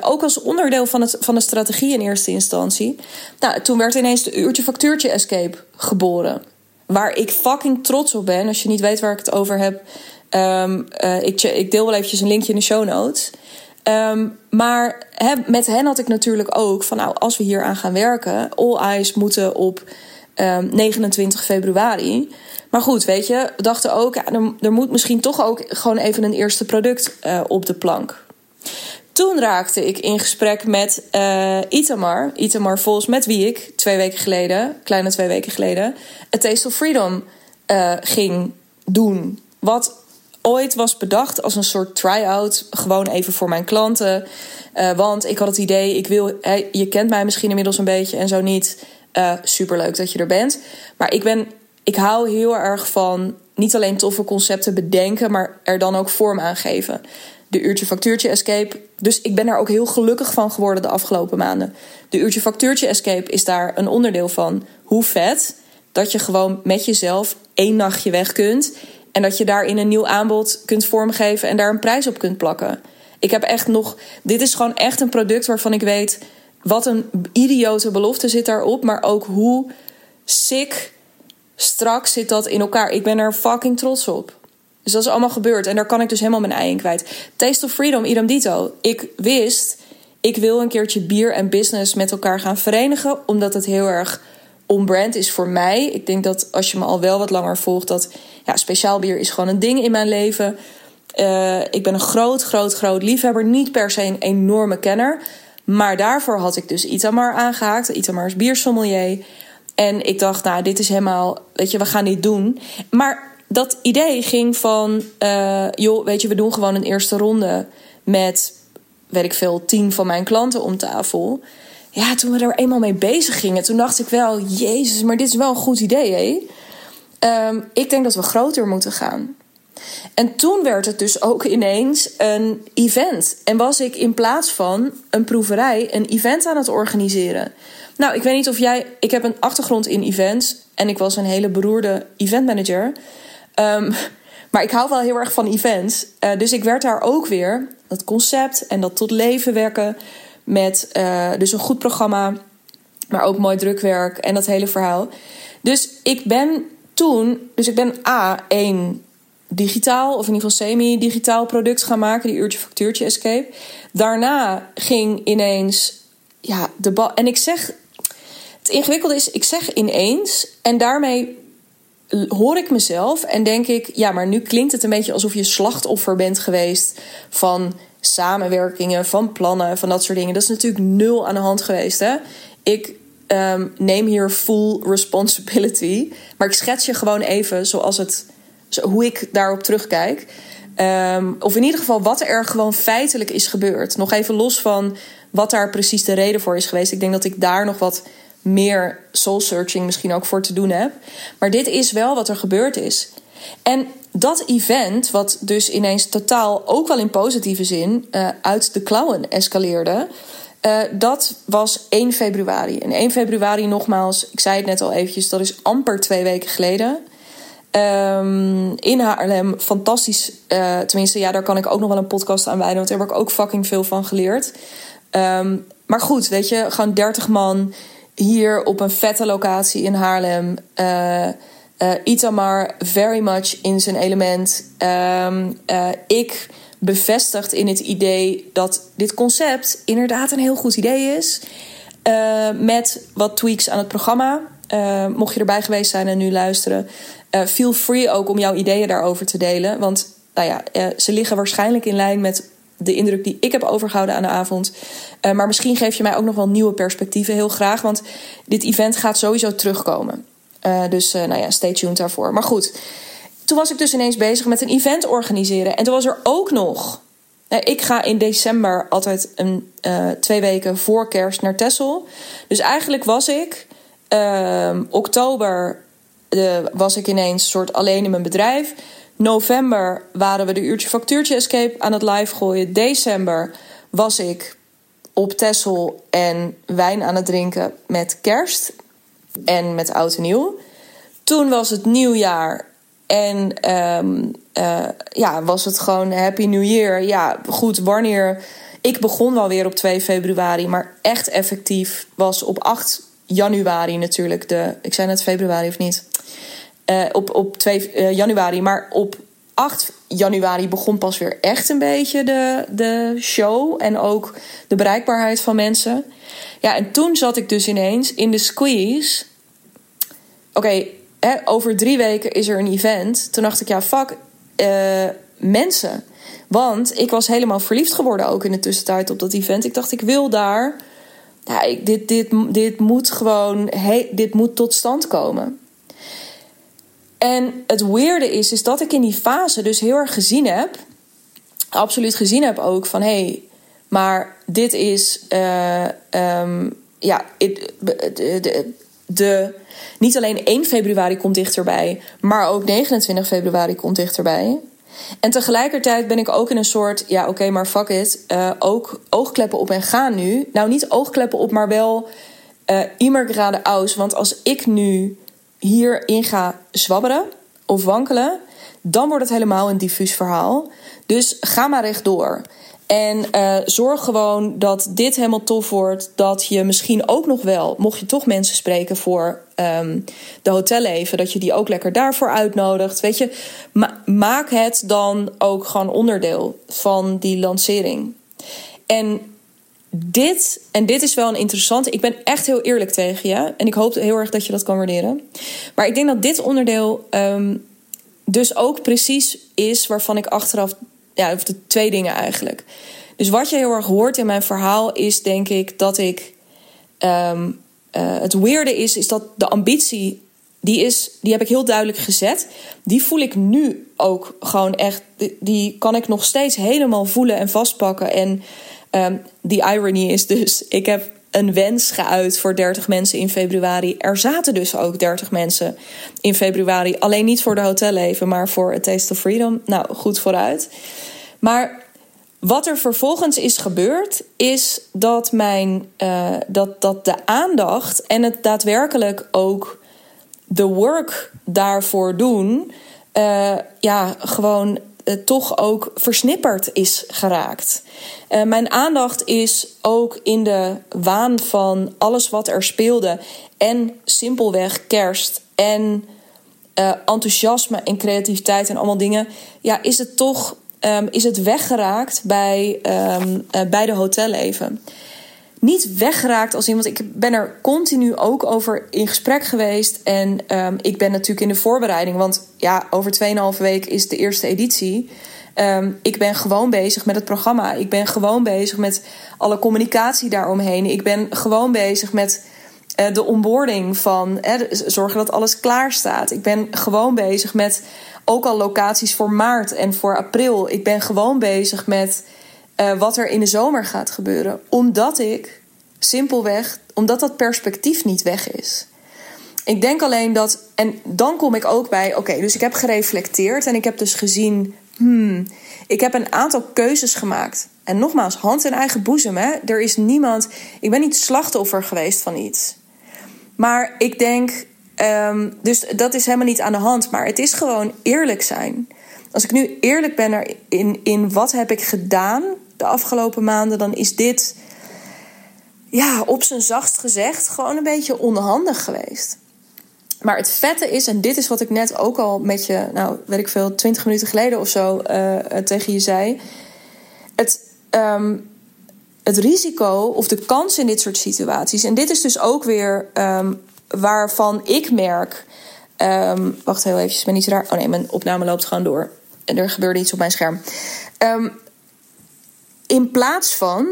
ook als onderdeel van, het, van de strategie in eerste instantie. Nou, toen werd ineens de uurtje factuurtje escape geboren waar ik fucking trots op ben. Als je niet weet waar ik het over heb. Uh, ik, ik, deel wel eventjes een linkje in de show notes. Um, maar met hen had ik natuurlijk ook van nou, als we hier aan gaan werken, all eyes moeten op um, ehm, 29 februari. Maar goed, weet je, we dachten ook, ja, er, moet misschien toch ook gewoon even een eerste product uh, op de plank. Toen raakte ik in gesprek met uh, Itamar. Itamar Vols, met wie ik twee weken geleden, kleine twee weken geleden, A Taste of Freedom uh, ging doen. Wat ooit was bedacht als een soort try-out. Gewoon even voor mijn klanten. Uh, want ik had het idee, ik wil, je kent mij misschien inmiddels een beetje en zo niet. Uh, superleuk dat je er bent. Maar ik ben, ik hou heel erg van niet alleen toffe concepten bedenken, maar er dan ook vorm aan geven de uurtje factuurtje escape. Dus ik ben daar ook heel gelukkig van geworden de afgelopen maanden. De uurtje factuurtje escape is daar een onderdeel van. Hoe vet dat je gewoon met jezelf één nachtje weg kunt. En dat je daarin een nieuw aanbod kunt vormgeven en daar een prijs op kunt plakken. Ik heb echt nog. Dit is gewoon echt een product waarvan ik weet. Wat een idiote belofte zit daarop. Maar ook hoe sick strak zit dat in elkaar. Ik ben er fucking trots op. Dus dat is allemaal gebeurd. En daar kan ik dus helemaal mijn ei in kwijt. Taste of Freedom, idem dito. Ik wist, ik wil een keertje bier en business met elkaar gaan verenigen. Omdat het heel erg on-brand is voor mij. Ik denk dat als je me al wel wat langer volgt... dat ja, speciaal bier is gewoon een ding in mijn leven. Uh, ik ben een groot, groot, groot liefhebber. Niet per se een enorme kenner. Maar daarvoor had ik dus Itamar aangehaakt. Itamar is biersommelier. En ik dacht, nou, dit is helemaal... Weet je, we gaan dit doen. Maar dat idee ging van, uh, joh, weet je, we doen gewoon een eerste ronde met, weet ik veel, tien van mijn klanten om tafel. Ja, toen we er eenmaal mee bezig gingen, toen dacht ik wel, jezus, maar dit is wel een goed idee, hè? Um, ik denk dat we groter moeten gaan. En toen werd het dus ook ineens een event. En was ik in plaats van een proeverij een event aan het organiseren. Nou, ik weet niet of jij. Ik heb een achtergrond in events. En ik was een hele beroerde eventmanager. Um, (laughs) maar ik hou wel heel erg van events. Uh, dus ik werd daar ook weer dat concept en dat tot leven werken. Met uh, dus een goed programma. Maar ook mooi drukwerk en dat hele verhaal. Dus ik ben toen. Dus ik ben A, één digitaal, of in ieder geval semi-digitaal product gaan maken, die uurtje factuurtje escape. Daarna ging ineens, ja, de bal. En ik zeg, het ingewikkelde is, ik zeg ineens, en daarmee hoor ik mezelf en denk ik, ja, maar nu klinkt het een beetje alsof je slachtoffer bent geweest van samenwerkingen, van plannen, van dat soort dingen. Dat is natuurlijk nul aan de hand geweest, hè? Ik um, neem hier full responsibility, maar ik schets je gewoon even zoals het hoe ik daarop terugkijk. Um, of in ieder geval wat er gewoon feitelijk is gebeurd. Nog even los van wat daar precies de reden voor is geweest. Ik denk dat ik daar nog wat meer soul searching misschien ook voor te doen heb. Maar dit is wel wat er gebeurd is. En dat event, wat dus ineens totaal ook wel in positieve zin uh, uit de klauwen escaleerde. Uh, dat was 1 februari. En 1 februari, nogmaals, ik zei het net al eventjes, dat is amper twee weken geleden. Um, in Haarlem, fantastisch. Uh, tenminste, ja, daar kan ik ook nog wel een podcast aan wijden. Want daar heb ik ook fucking veel van geleerd. Um, maar goed, weet je, gewoon 30 man hier op een vette locatie in Haarlem. Uh, Itamar, very much in zijn element. Um, ik bevestigd in het idee dat dit concept inderdaad een heel goed idee is. met wat tweaks aan het programma. mocht je erbij geweest zijn en nu luisteren. Uh, feel free ook om jouw ideeën daarover te delen. Want nou ja, uh, ze liggen waarschijnlijk in lijn met de indruk die ik heb overgehouden aan de avond. Uh, maar misschien geef je mij ook nog wel nieuwe perspectieven, heel graag. Want dit event gaat sowieso terugkomen. dus nou ja, stay tuned daarvoor. Maar goed, toen was ik dus ineens bezig met een event organiseren. En toen was er ook nog. Ik ga in december altijd een, twee weken voor kerst naar Texel. Dus eigenlijk was ik ehm, oktober de, was ik ineens soort alleen in mijn bedrijf. November waren we de uurtje factuurtje escape aan het live gooien. December was ik op Tessel en wijn aan het drinken met kerst en met oud en nieuw. Toen was het nieuwjaar en um, uh, ja, was het gewoon Happy New Year. Ja, goed, wanneer... Ik begon wel weer op 2 februari, maar echt effectief was op 8 januari natuurlijk de... Ik zei net februari of niet? Uh, op, op 2 uh, eh, januari. Maar op 8 januari begon pas weer echt een beetje de, de show. En ook de bereikbaarheid van mensen. Ja, en toen zat ik dus ineens in de squeeze. Oké, over drie weken is er een event. Toen dacht ik, ja, fuck, uh, mensen. Want ik was helemaal verliefd geworden ook in de tussentijd op dat event. Ik dacht, ik wil daar. Ik, dit, dit, dit moet gewoon. Hey, dit moet tot stand komen. En het weirde is, is dat ik in die fase dus heel erg gezien heb, absoluut gezien heb ook van hé, hey, maar dit is, uh, um, ja, de, de, niet alleen 1 februari komt dichterbij, maar ook 29 februari komt dichterbij. En tegelijkertijd ben ik ook in een soort, ja oké, maar fuck it, uh, ook oogkleppen op en gaan nu. Nou, niet oogkleppen op, maar wel uh, immer aus. Want als ik nu hierin ga zwabberen of wankelen, dan wordt het helemaal een diffuus verhaal. Dus ga maar rechtdoor. En uh, zorg gewoon dat dit helemaal tof wordt. Dat je misschien ook nog wel, mocht je toch mensen spreken voor um, de hotelleven, dat je die ook lekker daarvoor uitnodigt. Weet je, ma maak het dan ook gewoon onderdeel van die lancering. En dit, en dit is wel een interessante. Ik ben echt heel eerlijk tegen je. En ik hoop heel erg dat je dat kan waarderen. Maar ik denk dat dit onderdeel um, dus ook precies is waarvan ik achteraf. Ja, of de twee dingen eigenlijk. Dus wat je heel erg hoort in mijn verhaal is, denk ik, dat ik. Um, uh, het weirde is, is dat de ambitie die, is, die heb ik heel duidelijk gezet. Die voel ik nu ook gewoon echt. Die kan ik nog steeds helemaal voelen en vastpakken. En um, die irony is dus: ik heb een wens geuit voor 30 mensen in februari. Er zaten dus ook 30 mensen in februari. Alleen niet voor de hotelleven, maar voor het Taste of Freedom. Nou, goed vooruit. Maar wat er vervolgens is gebeurd, is dat, mijn, uh, dat, dat de aandacht en het daadwerkelijk ook de work daarvoor doen, uh, ja, gewoon uh, toch ook versnipperd is geraakt. Uh, mijn aandacht is ook in de waan van alles wat er speelde. En simpelweg kerst en uh, enthousiasme en creativiteit en allemaal dingen. Ja, is het toch um, is het weggeraakt bij, um, bij de hotelleven niet weggeraakt als iemand. Ik ben er continu ook over in gesprek geweest. En um, ik ben natuurlijk in de voorbereiding. Want ja, over 2,5 week is de eerste editie. Um, ik ben gewoon bezig met het programma. Ik ben gewoon bezig met alle communicatie daaromheen. Ik ben gewoon bezig met uh, de onboarding van zorgen dat alles klaar staat. Ik ben gewoon bezig met ook al locaties voor maart en voor april. Ik ben gewoon bezig met uh, wat er in de zomer gaat gebeuren. Omdat ik simpelweg, omdat dat perspectief niet weg is. Ik denk alleen dat, en dan kom ik ook bij, oké, dus ik heb gereflecteerd en ik heb dus gezien, hmm, ik heb een aantal keuzes gemaakt. En nogmaals, hand in eigen boezem, hè? Er is niemand, ik ben niet slachtoffer geweest van iets. Maar ik denk, um, dus dat is helemaal niet aan de hand, maar het is gewoon eerlijk zijn. Als ik nu eerlijk ben in, in wat heb ik gedaan de afgelopen maanden, dan is dit, ja, op zijn zachtst gezegd, gewoon een beetje onhandig geweest. Maar het vette is, en dit is wat ik net ook al met je, nou weet ik veel, twintig minuten geleden of zo uh, tegen je zei. Het, um, het risico of de kans in dit soort situaties. En dit is dus ook weer um, waarvan ik merk. Um, wacht heel even, ik ben niet raar. Oh nee, mijn opname loopt gewoon door. En er gebeurde iets op mijn scherm. In plaats van.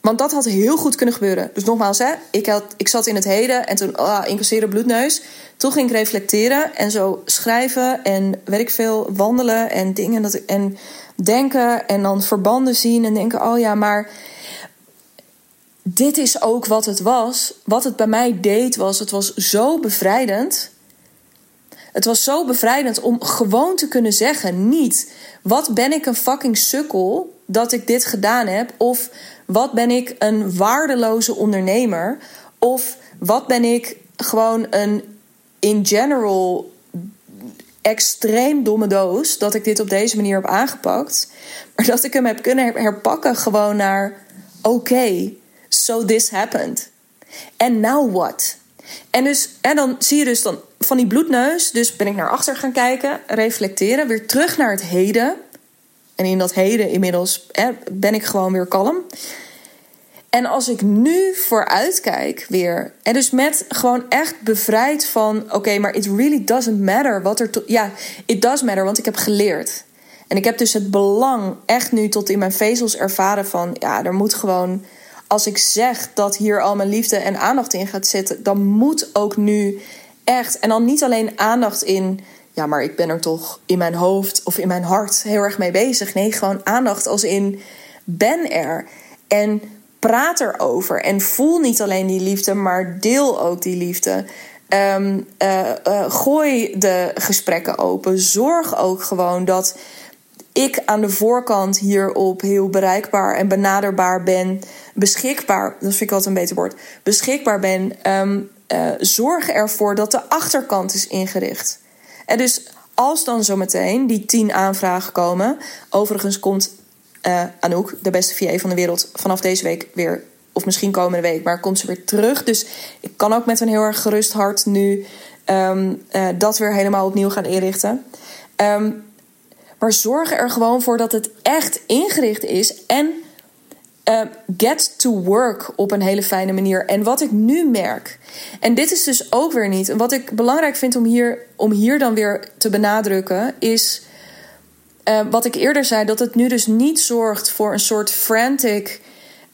Want dat had heel goed kunnen gebeuren. Dus nogmaals, hè, ik, had, ik zat in het heden en toen oh, incasseren bloedneus. Toen ging ik reflecteren en zo schrijven en weet ik veel, wandelen en dingen. Dat, en denken en dan verbanden zien en denken: oh ja, maar dit is ook wat het was. Wat het bij mij deed was, het was zo bevrijdend. Het was zo bevrijdend om gewoon te kunnen zeggen: niet wat ben ik een fucking sukkel dat ik dit gedaan heb, of wat ben ik een waardeloze ondernemer, of wat ben ik gewoon een in general extreem domme doos dat ik dit op deze manier heb aangepakt, maar dat ik hem heb kunnen herpakken gewoon naar oké, so this happened. And now what? En, dus, en dan zie je dus dan van die bloedneus, dus ben ik naar achter gaan kijken, reflecteren, weer terug naar het heden. En in dat heden inmiddels ben ik gewoon weer kalm. En als ik nu vooruit kijk weer, en dus met gewoon echt bevrijd van: oké, maar it really doesn't matter wat er. Ja, it does matter, want ik heb geleerd. En ik heb dus het belang echt nu tot in mijn vezels ervaren van: ja, er moet gewoon. Als ik zeg dat hier al mijn liefde en aandacht in gaat zitten, dan moet ook nu echt. En dan niet alleen aandacht in ja, maar ik ben er toch in mijn hoofd of in mijn hart heel erg mee bezig. Nee, gewoon aandacht als in ben er. En praat erover. En voel niet alleen die liefde, maar deel ook die liefde. Um, uh, uh, gooi de gesprekken open. Zorg ook gewoon dat ik aan de voorkant hierop heel bereikbaar en benaderbaar ben. Beschikbaar, dat vind ik altijd een beter woord. Beschikbaar ben. Um, zorg ervoor dat de achterkant is ingericht. En dus als dan zometeen die tien aanvragen komen. Overigens komt uh, Anouk, de beste VA van de wereld, vanaf deze week weer. Of misschien komende week, maar komt ze weer terug. Dus ik kan ook met een heel erg gerust hart nu um, uh, dat weer helemaal opnieuw gaan inrichten. Um, maar zorg er gewoon voor dat het echt ingericht is en uh, get to work op een hele fijne manier. En wat ik nu merk, en dit is dus ook weer niet, wat ik belangrijk vind om hier, om hier dan weer te benadrukken, is uh, wat ik eerder zei, dat het nu dus niet zorgt voor een soort frantic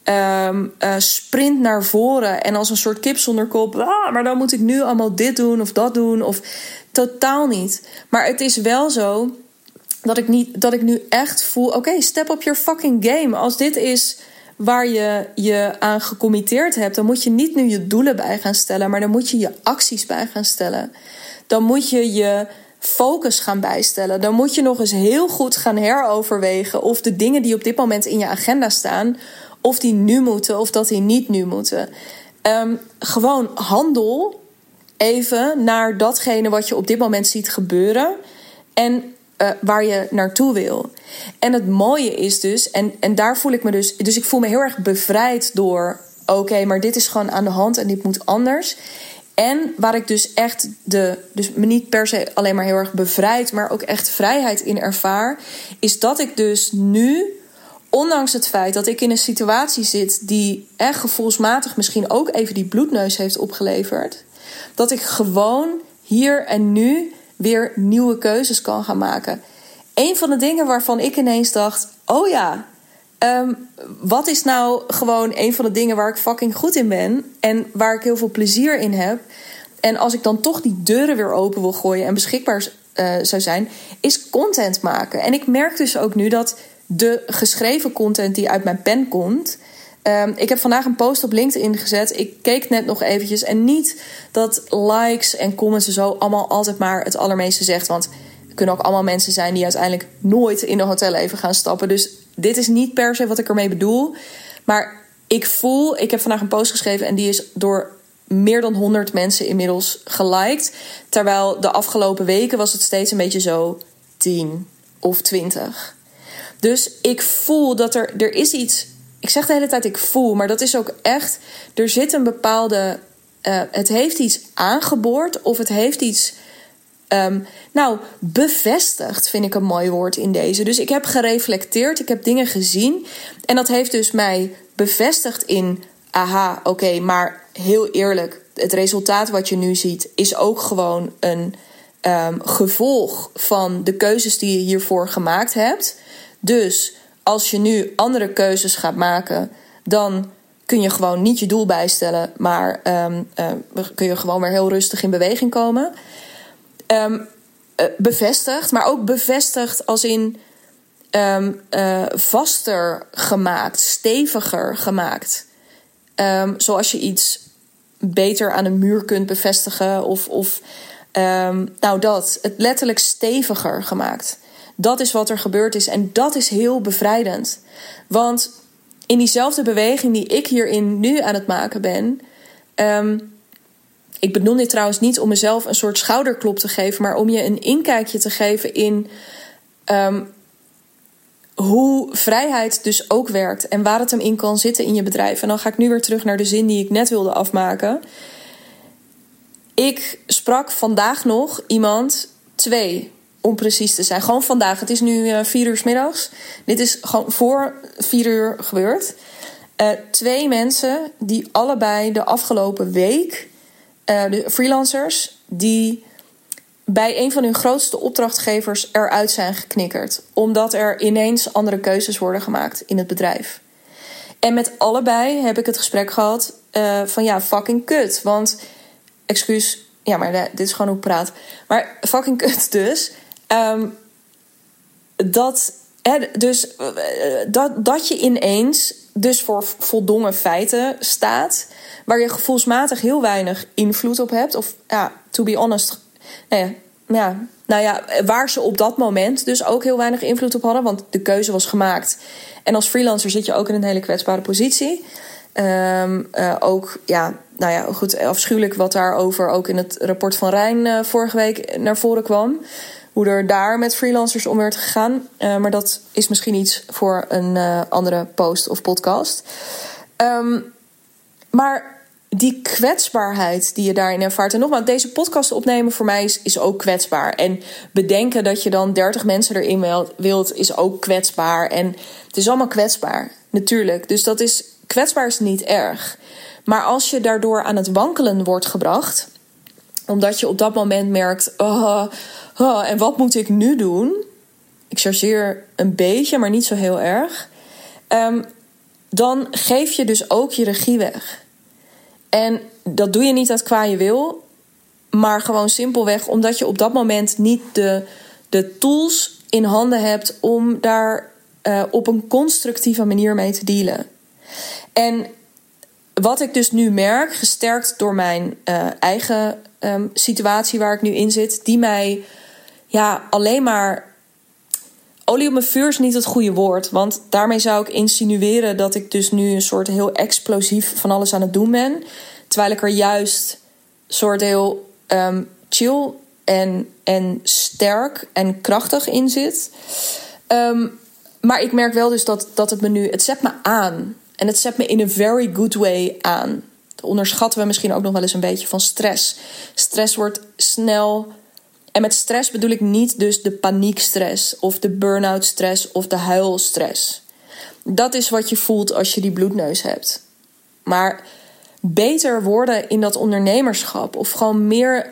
ehm, eh, sprint naar voren en als een soort kip zonder kop. Ah, maar dan moet ik nu allemaal dit doen of dat doen. Of totaal niet. Maar het is wel zo dat ik, niet, dat ik nu echt voel: oké, step up your fucking game. Als dit is waar je je aan gecommitteerd hebt, dan moet je niet nu je doelen bij gaan stellen, maar dan moet je je acties bij gaan stellen. Dan moet je je focus gaan bijstellen. Dan moet je nog eens heel goed gaan heroverwegen of de dingen die op dit moment in je agenda staan, of die nu moeten of dat die niet nu moeten. Ehm, gewoon handel even naar datgene wat je op dit moment ziet gebeuren en uh, waar je naartoe wil. En het mooie is dus, en, en daar voel ik me dus, dus ik voel me heel erg bevrijd door, oké, maar dit is gewoon aan de hand en dit moet anders. En waar ik dus echt de, dus me niet per se alleen maar heel erg bevrijd, maar ook echt vrijheid in ervaar, is dat ik dus nu, ondanks het feit dat ik in een situatie zit die echt gevoelsmatig misschien ook even die bloedneus heeft opgeleverd, dat ik gewoon hier en nu weer nieuwe keuzes kan gaan maken. Een van de dingen waarvan ik ineens dacht: oh ja, ehm, wat is nou gewoon een van de dingen waar ik fucking goed in ben en waar ik heel veel plezier in heb? En als ik dan toch die deuren weer open wil gooien en beschikbaar uh, zou zijn, is content maken. En ik merk dus ook nu dat de geschreven content die uit mijn pen komt, Um, ik heb vandaag een post op LinkedIn gezet. Ik keek net nog eventjes. En niet dat likes en comments en zo allemaal altijd maar het allermeeste zegt. Want er kunnen ook allemaal mensen zijn die uiteindelijk nooit in een hotel even gaan stappen. Dus dit is niet per se wat ik ermee bedoel. Maar ik voel, ik heb vandaag een post geschreven en die is door meer dan 100 mensen inmiddels geliked. Terwijl de afgelopen weken was het steeds een beetje zo 10 of 20. Dus ik voel dat er, er is iets ik zeg de hele tijd ik voel, maar dat is ook echt. Er zit een bepaalde. Uh, het heeft iets aangeboord of het heeft iets. Um, nou, bevestigd vind ik een mooi woord in deze. Dus ik heb gereflecteerd, ik heb dingen gezien. En dat heeft dus mij bevestigd in. Aha, oké, maar heel eerlijk. Het resultaat wat je nu ziet is ook gewoon een um, gevolg van de keuzes die je hiervoor gemaakt hebt. Dus als je nu andere keuzes gaat maken, dan kun je gewoon niet je doel bijstellen, maar um, uh, kun je gewoon weer heel rustig in beweging komen. Um, uh, bevestigd, maar ook bevestigd als in um, uh, vaster gemaakt, steviger gemaakt. zoals je iets beter aan een muur kunt bevestigen of, of nou dat, het letterlijk steviger gemaakt. Dat is wat er gebeurd is en dat is heel bevrijdend. Want in diezelfde beweging die ik hierin nu aan het maken ben. Um, ik bedoel dit trouwens niet om mezelf een soort schouderklop te geven, maar om je een inkijkje te geven in um, hoe vrijheid dus ook werkt en waar het hem in kan zitten in je bedrijf. En dan ga ik nu weer terug naar de zin die ik net wilde afmaken. Ik sprak vandaag nog iemand, twee, om precies te zijn. Gewoon vandaag. Het is nu uh, vier uur s middags. Dit is gewoon voor vier uur gebeurd. Uh, twee mensen die allebei de afgelopen week, uh, de freelancers, die bij een van hun grootste opdrachtgevers eruit zijn geknikkerd. Omdat er ineens andere keuzes worden gemaakt in het bedrijf. En met allebei heb ik het gesprek gehad van ja, fucking kut. Want, excuus, ja, maar dit is gewoon hoe ik praat. Maar fucking kut dus. Um, dat, dus, eh, dat, dat je ineens dus voor voldongen feiten staat, waar je gevoelsmatig heel weinig invloed op hebt. Of ja, to be honest, nou ja, ja, nou ja, waar ze op dat moment dus ook heel weinig invloed op hadden, want de keuze was gemaakt. En als freelancer zit je ook in een hele kwetsbare positie. Um, uh, ook, ja, nou ja, goed, afschuwelijk wat daarover ook in het rapport van Rijn uh, vorige week naar voren kwam hoe er daar met freelancers om werd gegaan. Uh, maar dat is misschien iets voor een uh, andere post of podcast. Um, maar die kwetsbaarheid die je daarin ervaart. En nogmaals, deze podcast opnemen voor mij is, is ook kwetsbaar. En bedenken dat je dan 30 mensen erin wilt, is ook kwetsbaar. En het is allemaal kwetsbaar, natuurlijk. Dus dat is kwetsbaar is niet erg. Maar als je daardoor aan het wankelen wordt gebracht, omdat je op dat moment merkt: oh, oh, en wat moet ik nu doen? Ik chargeer een beetje, maar niet zo heel erg. Um, dan geef je dus ook je regie weg. En dat doe je niet uit kwaaie wil, maar gewoon simpelweg omdat je op dat moment niet de, de tools in handen hebt om daar uh, op een constructieve manier mee te dealen. En wat ik dus nu merk, gesterkt door mijn uh, eigen um, situatie waar ik nu in zit, die mij ja, alleen maar. Olie op mijn vuur is niet het goede woord. Want daarmee zou ik insinueren dat ik dus nu een soort heel explosief van alles aan het doen ben. Terwijl ik er juist soort heel um, chill en, en sterk en krachtig in zit. Um, maar ik merk wel dus dat, dat het me nu. Het zet me aan. En het zet me in een very good way aan. Onderschatten we misschien ook nog wel eens een beetje van stress. Stress wordt snel. En met stress bedoel ik niet dus de paniekstress of de burn-out stress of de huilstress. Dat is wat je voelt als je die bloedneus hebt. Maar beter worden in dat ondernemerschap of gewoon meer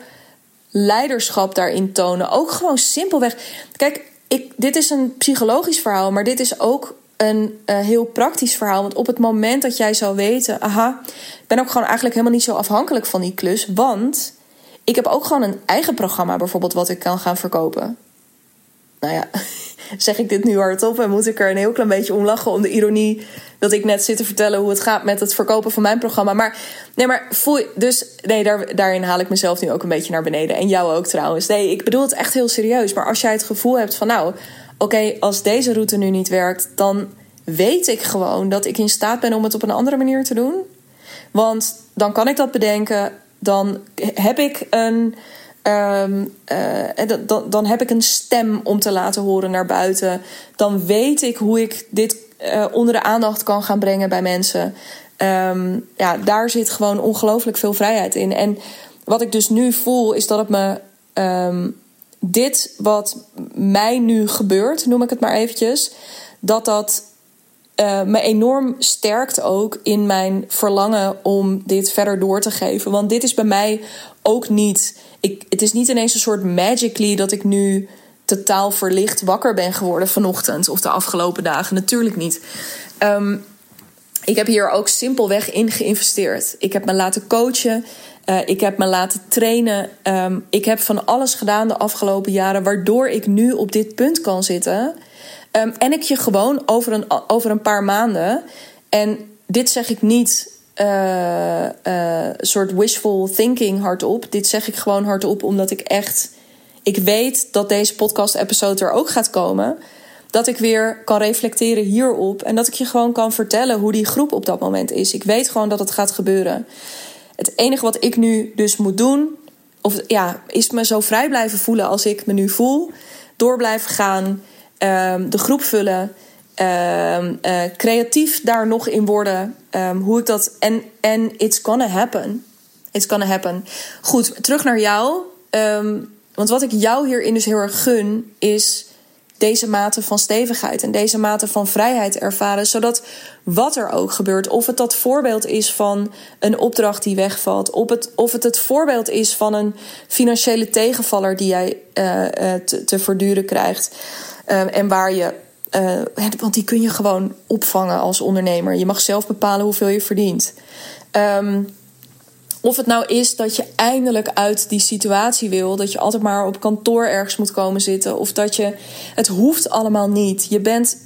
leiderschap daarin tonen. Ook gewoon simpelweg. Kijk, ik, dit is een psychologisch verhaal, maar dit is ook een uh, heel praktisch verhaal. Want op het moment dat jij zou weten, aha, ik ben ook gewoon eigenlijk helemaal niet zo afhankelijk van die klus. Want ik heb ook gewoon een eigen programma, bijvoorbeeld, wat ik kan gaan verkopen. Nou ja, (laughs) zeg ik dit nu hardop en moet ik er een heel klein beetje om lachen om de ironie dat ik net zit te vertellen hoe het gaat met het verkopen van mijn programma. Maar nee, maar voel dus nee, daar, daarin haal ik mezelf nu ook een beetje naar beneden en jou ook trouwens. Nee, ik bedoel het echt heel serieus. Maar als jij het gevoel hebt van nou, oké, als deze route nu niet werkt, dan weet ik gewoon dat ik in staat ben om het op een andere manier te doen. Want dan kan ik dat bedenken. Dan heb ik een Um, dan, dan heb ik een stem om te laten horen naar buiten. Dan weet ik hoe ik dit uh, onder de aandacht kan gaan brengen bij mensen. Um, ja, daar zit gewoon ongelooflijk veel vrijheid in. En wat ik dus nu voel, is dat het me. Um, dit wat mij nu gebeurt, noem ik het maar eventjes. Dat dat uh, me enorm sterkt ook in mijn verlangen om dit verder door te geven. Want dit is bij mij ook niet. Ik, het is niet ineens een soort magically dat ik nu totaal verlicht wakker ben geworden vanochtend of de afgelopen dagen. Natuurlijk niet. Um, ik heb hier ook simpelweg in geïnvesteerd. Ik heb me laten coachen. Uh, ik heb me laten trainen. Um, ik heb van alles gedaan de afgelopen jaren, waardoor ik nu op dit punt kan zitten. Um, en ik je gewoon over een, over een paar maanden. En dit zeg ik niet uh, soort wishful thinking hardop. Dit zeg ik gewoon hardop omdat ik echt. Ik weet dat deze podcast-episode er ook gaat komen. Dat ik weer kan reflecteren hierop. En dat ik je gewoon kan vertellen hoe die groep op dat moment is. Ik weet gewoon dat het gaat gebeuren. Het enige wat ik nu dus moet doen. Of ja, is me zo vrij blijven voelen als ik me nu voel. Door blijven gaan. Um, de groep vullen. Um, uh, creatief daar nog in worden. Um, hoe ik dat. En, en it's gonna happen. It's gonna happen. Goed, terug naar jou. Want wat ik jou hierin dus heel erg gun, is deze mate van stevigheid en deze mate van vrijheid ervaren. Zodat wat er ook gebeurt, of het dat voorbeeld is van een opdracht die wegvalt, of het, of het het voorbeeld is van een financiële tegenvaller die jij uh, uh, te, te verduren krijgt. Uh, en waar je want die kun je gewoon opvangen als ondernemer. Je mag zelf bepalen hoeveel je verdient. Um, of het nou is dat je eindelijk uit die situatie wil, dat je altijd maar op kantoor ergens moet komen zitten, of dat je. Het hoeft allemaal niet. Je bent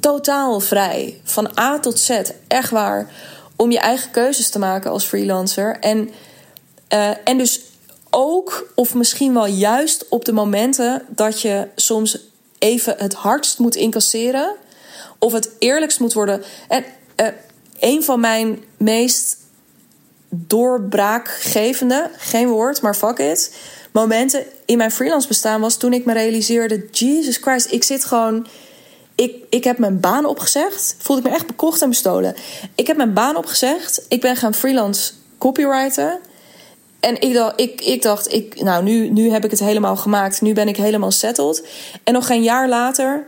totaal vrij. Van A tot Z. Echt waar. Om je eigen keuzes te maken als freelancer. En, uh, en dus ook, of misschien wel juist op de momenten dat je soms even het hardst moet incasseren. Of het eerlijkst moet worden. En uh, een van mijn meest doorbraakgevende, geen woord, maar fuck it, momenten in mijn freelance bestaan was toen ik me realiseerde: Jesus Christ, ik zit gewoon. Ik, ik heb mijn baan opgezegd. Voelde ik me echt bekocht en bestolen. Ik heb mijn baan opgezegd. Ik ben gaan freelance copywriten. En ik dacht, ik, ik dacht ik, nou, nu, nu heb ik het helemaal gemaakt. Nu ben ik helemaal settled. En nog geen jaar later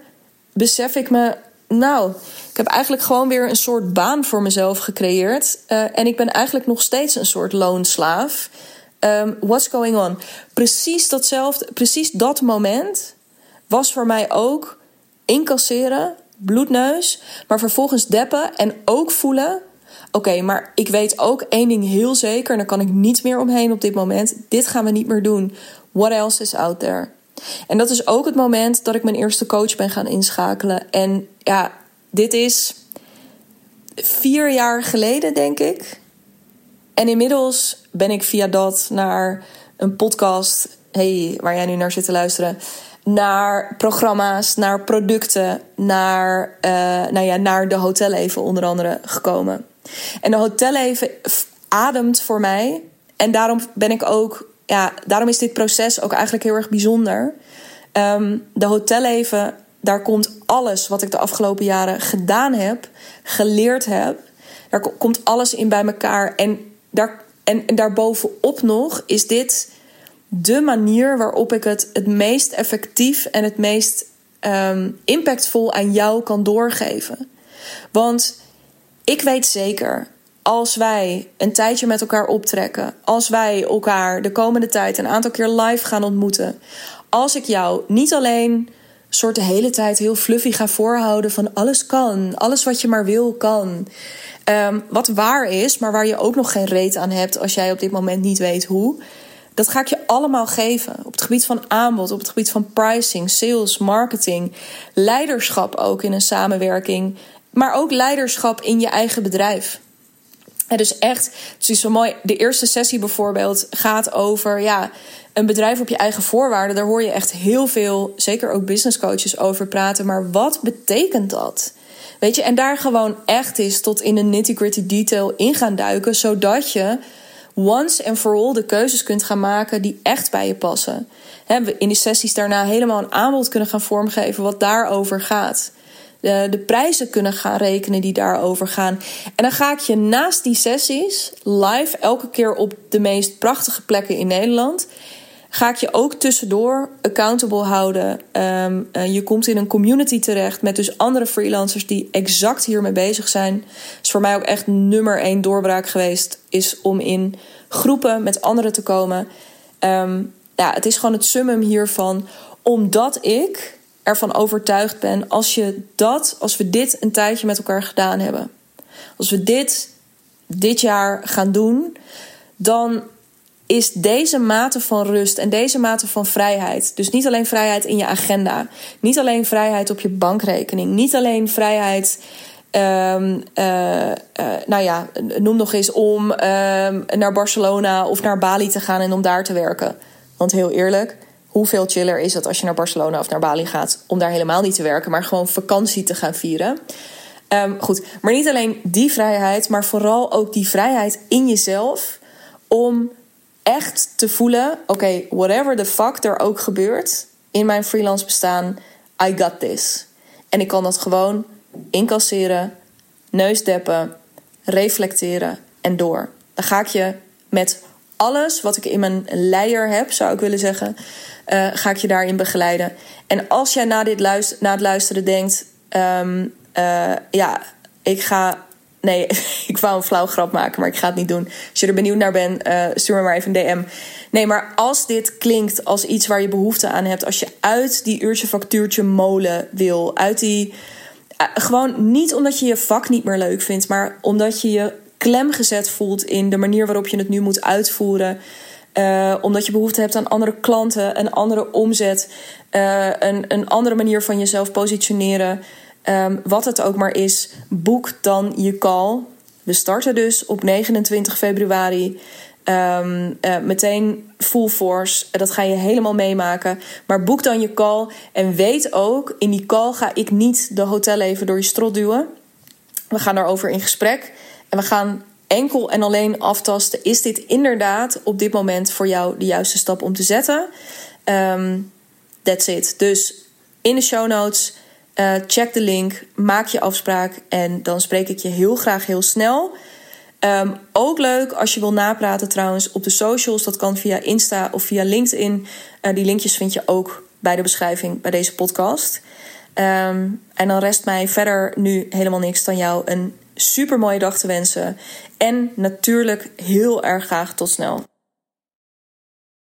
besef ik me, nou, ik heb eigenlijk gewoon weer een soort baan voor mezelf gecreëerd. Uh, en ik ben eigenlijk nog steeds een soort loonslaaf. Um, what's going on? Precies datzelfde, precies dat moment was voor mij ook incasseren bloedneus, maar vervolgens deppen en ook voelen: oké, maar ik weet ook één ding heel zeker, en daar kan ik niet meer omheen op dit moment. Dit gaan we niet meer doen. What else is out there? En dat is ook het moment dat ik mijn eerste coach ben gaan inschakelen. En ja, dit is vier jaar geleden, denk ik. En inmiddels ben ik via dat naar een podcast, hey, waar jij nu naar zit te luisteren, naar programma's, naar producten, naar, uh, nou ja, naar de hotelleven onder andere gekomen. En de hotelleven ademt voor mij. En daarom ben ik ook, ja, daarom is dit proces ook eigenlijk heel erg bijzonder. Um, de hotelleven, daar komt alles wat ik de afgelopen jaren gedaan heb, geleerd heb. Daar komt alles in bij elkaar. En, daar, en, en daarbovenop nog is dit de manier waarop ik het het meest effectief en het meest um, impactvol aan jou kan doorgeven. Want ik weet zeker, als wij een tijdje met elkaar optrekken, als wij elkaar de komende tijd een aantal keer live gaan ontmoeten, als ik jou niet alleen soort de hele tijd heel fluffy ga voorhouden van alles kan, alles wat je maar wil kan. Um, wat waar is, maar waar je ook nog geen reet aan hebt als jij op dit moment niet weet hoe. Dat ga ik je allemaal geven. Op het gebied van aanbod, op het gebied van pricing, sales, marketing, leiderschap ook in een samenwerking, maar ook leiderschap in je eigen bedrijf. En dus echt, het is zo mooi. De eerste sessie bijvoorbeeld gaat over ja, een bedrijf op je eigen voorwaarden. Daar hoor je echt heel veel, zeker ook business coaches, over praten. Maar wat betekent dat? Weet je, en daar gewoon echt is tot in de nitty-gritty detail in gaan duiken, zodat je once and for all de keuzes kunt gaan maken die echt bij je passen. we in die sessies daarna helemaal een aanbod kunnen gaan vormgeven wat daarover gaat. De, de prijzen kunnen gaan rekenen die daarover gaan. En dan ga ik je naast die sessies live elke keer op de meest prachtige plekken in Nederland ga ik je ook tussendoor accountable houden. Ehm, eh, je komt in een community terecht met dus andere freelancers die exact hiermee bezig zijn. Is voor mij ook echt nummer één doorbraak geweest, is om in groepen met anderen te komen. Ehm, ja, het is gewoon het summum hiervan, omdat ik ervan overtuigd ben als je dat, als we dit een tijdje met elkaar gedaan hebben, als we dit dit jaar gaan doen, dan is deze mate van rust en deze mate van vrijheid. Dus niet alleen vrijheid in je agenda, niet alleen vrijheid op je bankrekening, niet alleen vrijheid. Um, uh, uh, nou ja, noem nog eens om uh, naar Barcelona of naar Bali te gaan en om daar te werken. Want heel eerlijk, hoeveel chiller is het als je naar Barcelona of naar Bali gaat om daar helemaal niet te werken, maar gewoon vakantie te gaan vieren? Um, goed, maar niet alleen die vrijheid, maar vooral ook die vrijheid in jezelf om echt te voelen: oké, whatever the fuck er ook gebeurt in mijn freelance bestaan, I got this. En ik kan dat gewoon incasseren, neusdeppen, reflecteren en door. Dan ga ik je met alles wat ik in mijn leier heb, zou ik willen zeggen, uh, ga ik je daarin begeleiden. En als jij na, dit luister, na het luisteren denkt: um, uh, ja, ik ga Nee, (laughs) ik wou een flauw grap maken, maar ik ga het niet doen. Als je er benieuwd naar bent, uh, stuur me maar even een DM. Nee, maar als dit klinkt als iets waar je behoefte aan hebt, als je uit die uurtje factuurtje molen wil, uit die. Gewoon niet omdat je je vak niet meer leuk vindt, maar omdat je je klem gezet voelt in de manier waarop je het nu moet uitvoeren. Uh, omdat je behoefte hebt aan andere klanten, een andere omzet, een, een andere manier van jezelf positioneren. Um, wat het ook maar is, boek dan je call. We starten dus op 29 februari. Um, uh, meteen full force. Dat ga je helemaal meemaken. Maar boek dan je call. En weet ook, in die call ga ik niet de hotel even door je strot duwen. We gaan daarover in gesprek. We gaan enkel en alleen aftasten: is dit inderdaad op dit moment voor jou de juiste stap om te zetten? Um, that's it. Dus in de show notes uh, check de link, maak je afspraak en dan spreek ik je heel graag heel snel. Um, ook leuk als je wil napraten trouwens op de socials. Dat kan via Insta of via LinkedIn. Uh, die linkjes vind je ook bij de beschrijving bij deze podcast. Um, en dan rest mij verder nu helemaal niks dan jou een super mooie dag te wensen. En natuurlijk heel erg graag tot snel.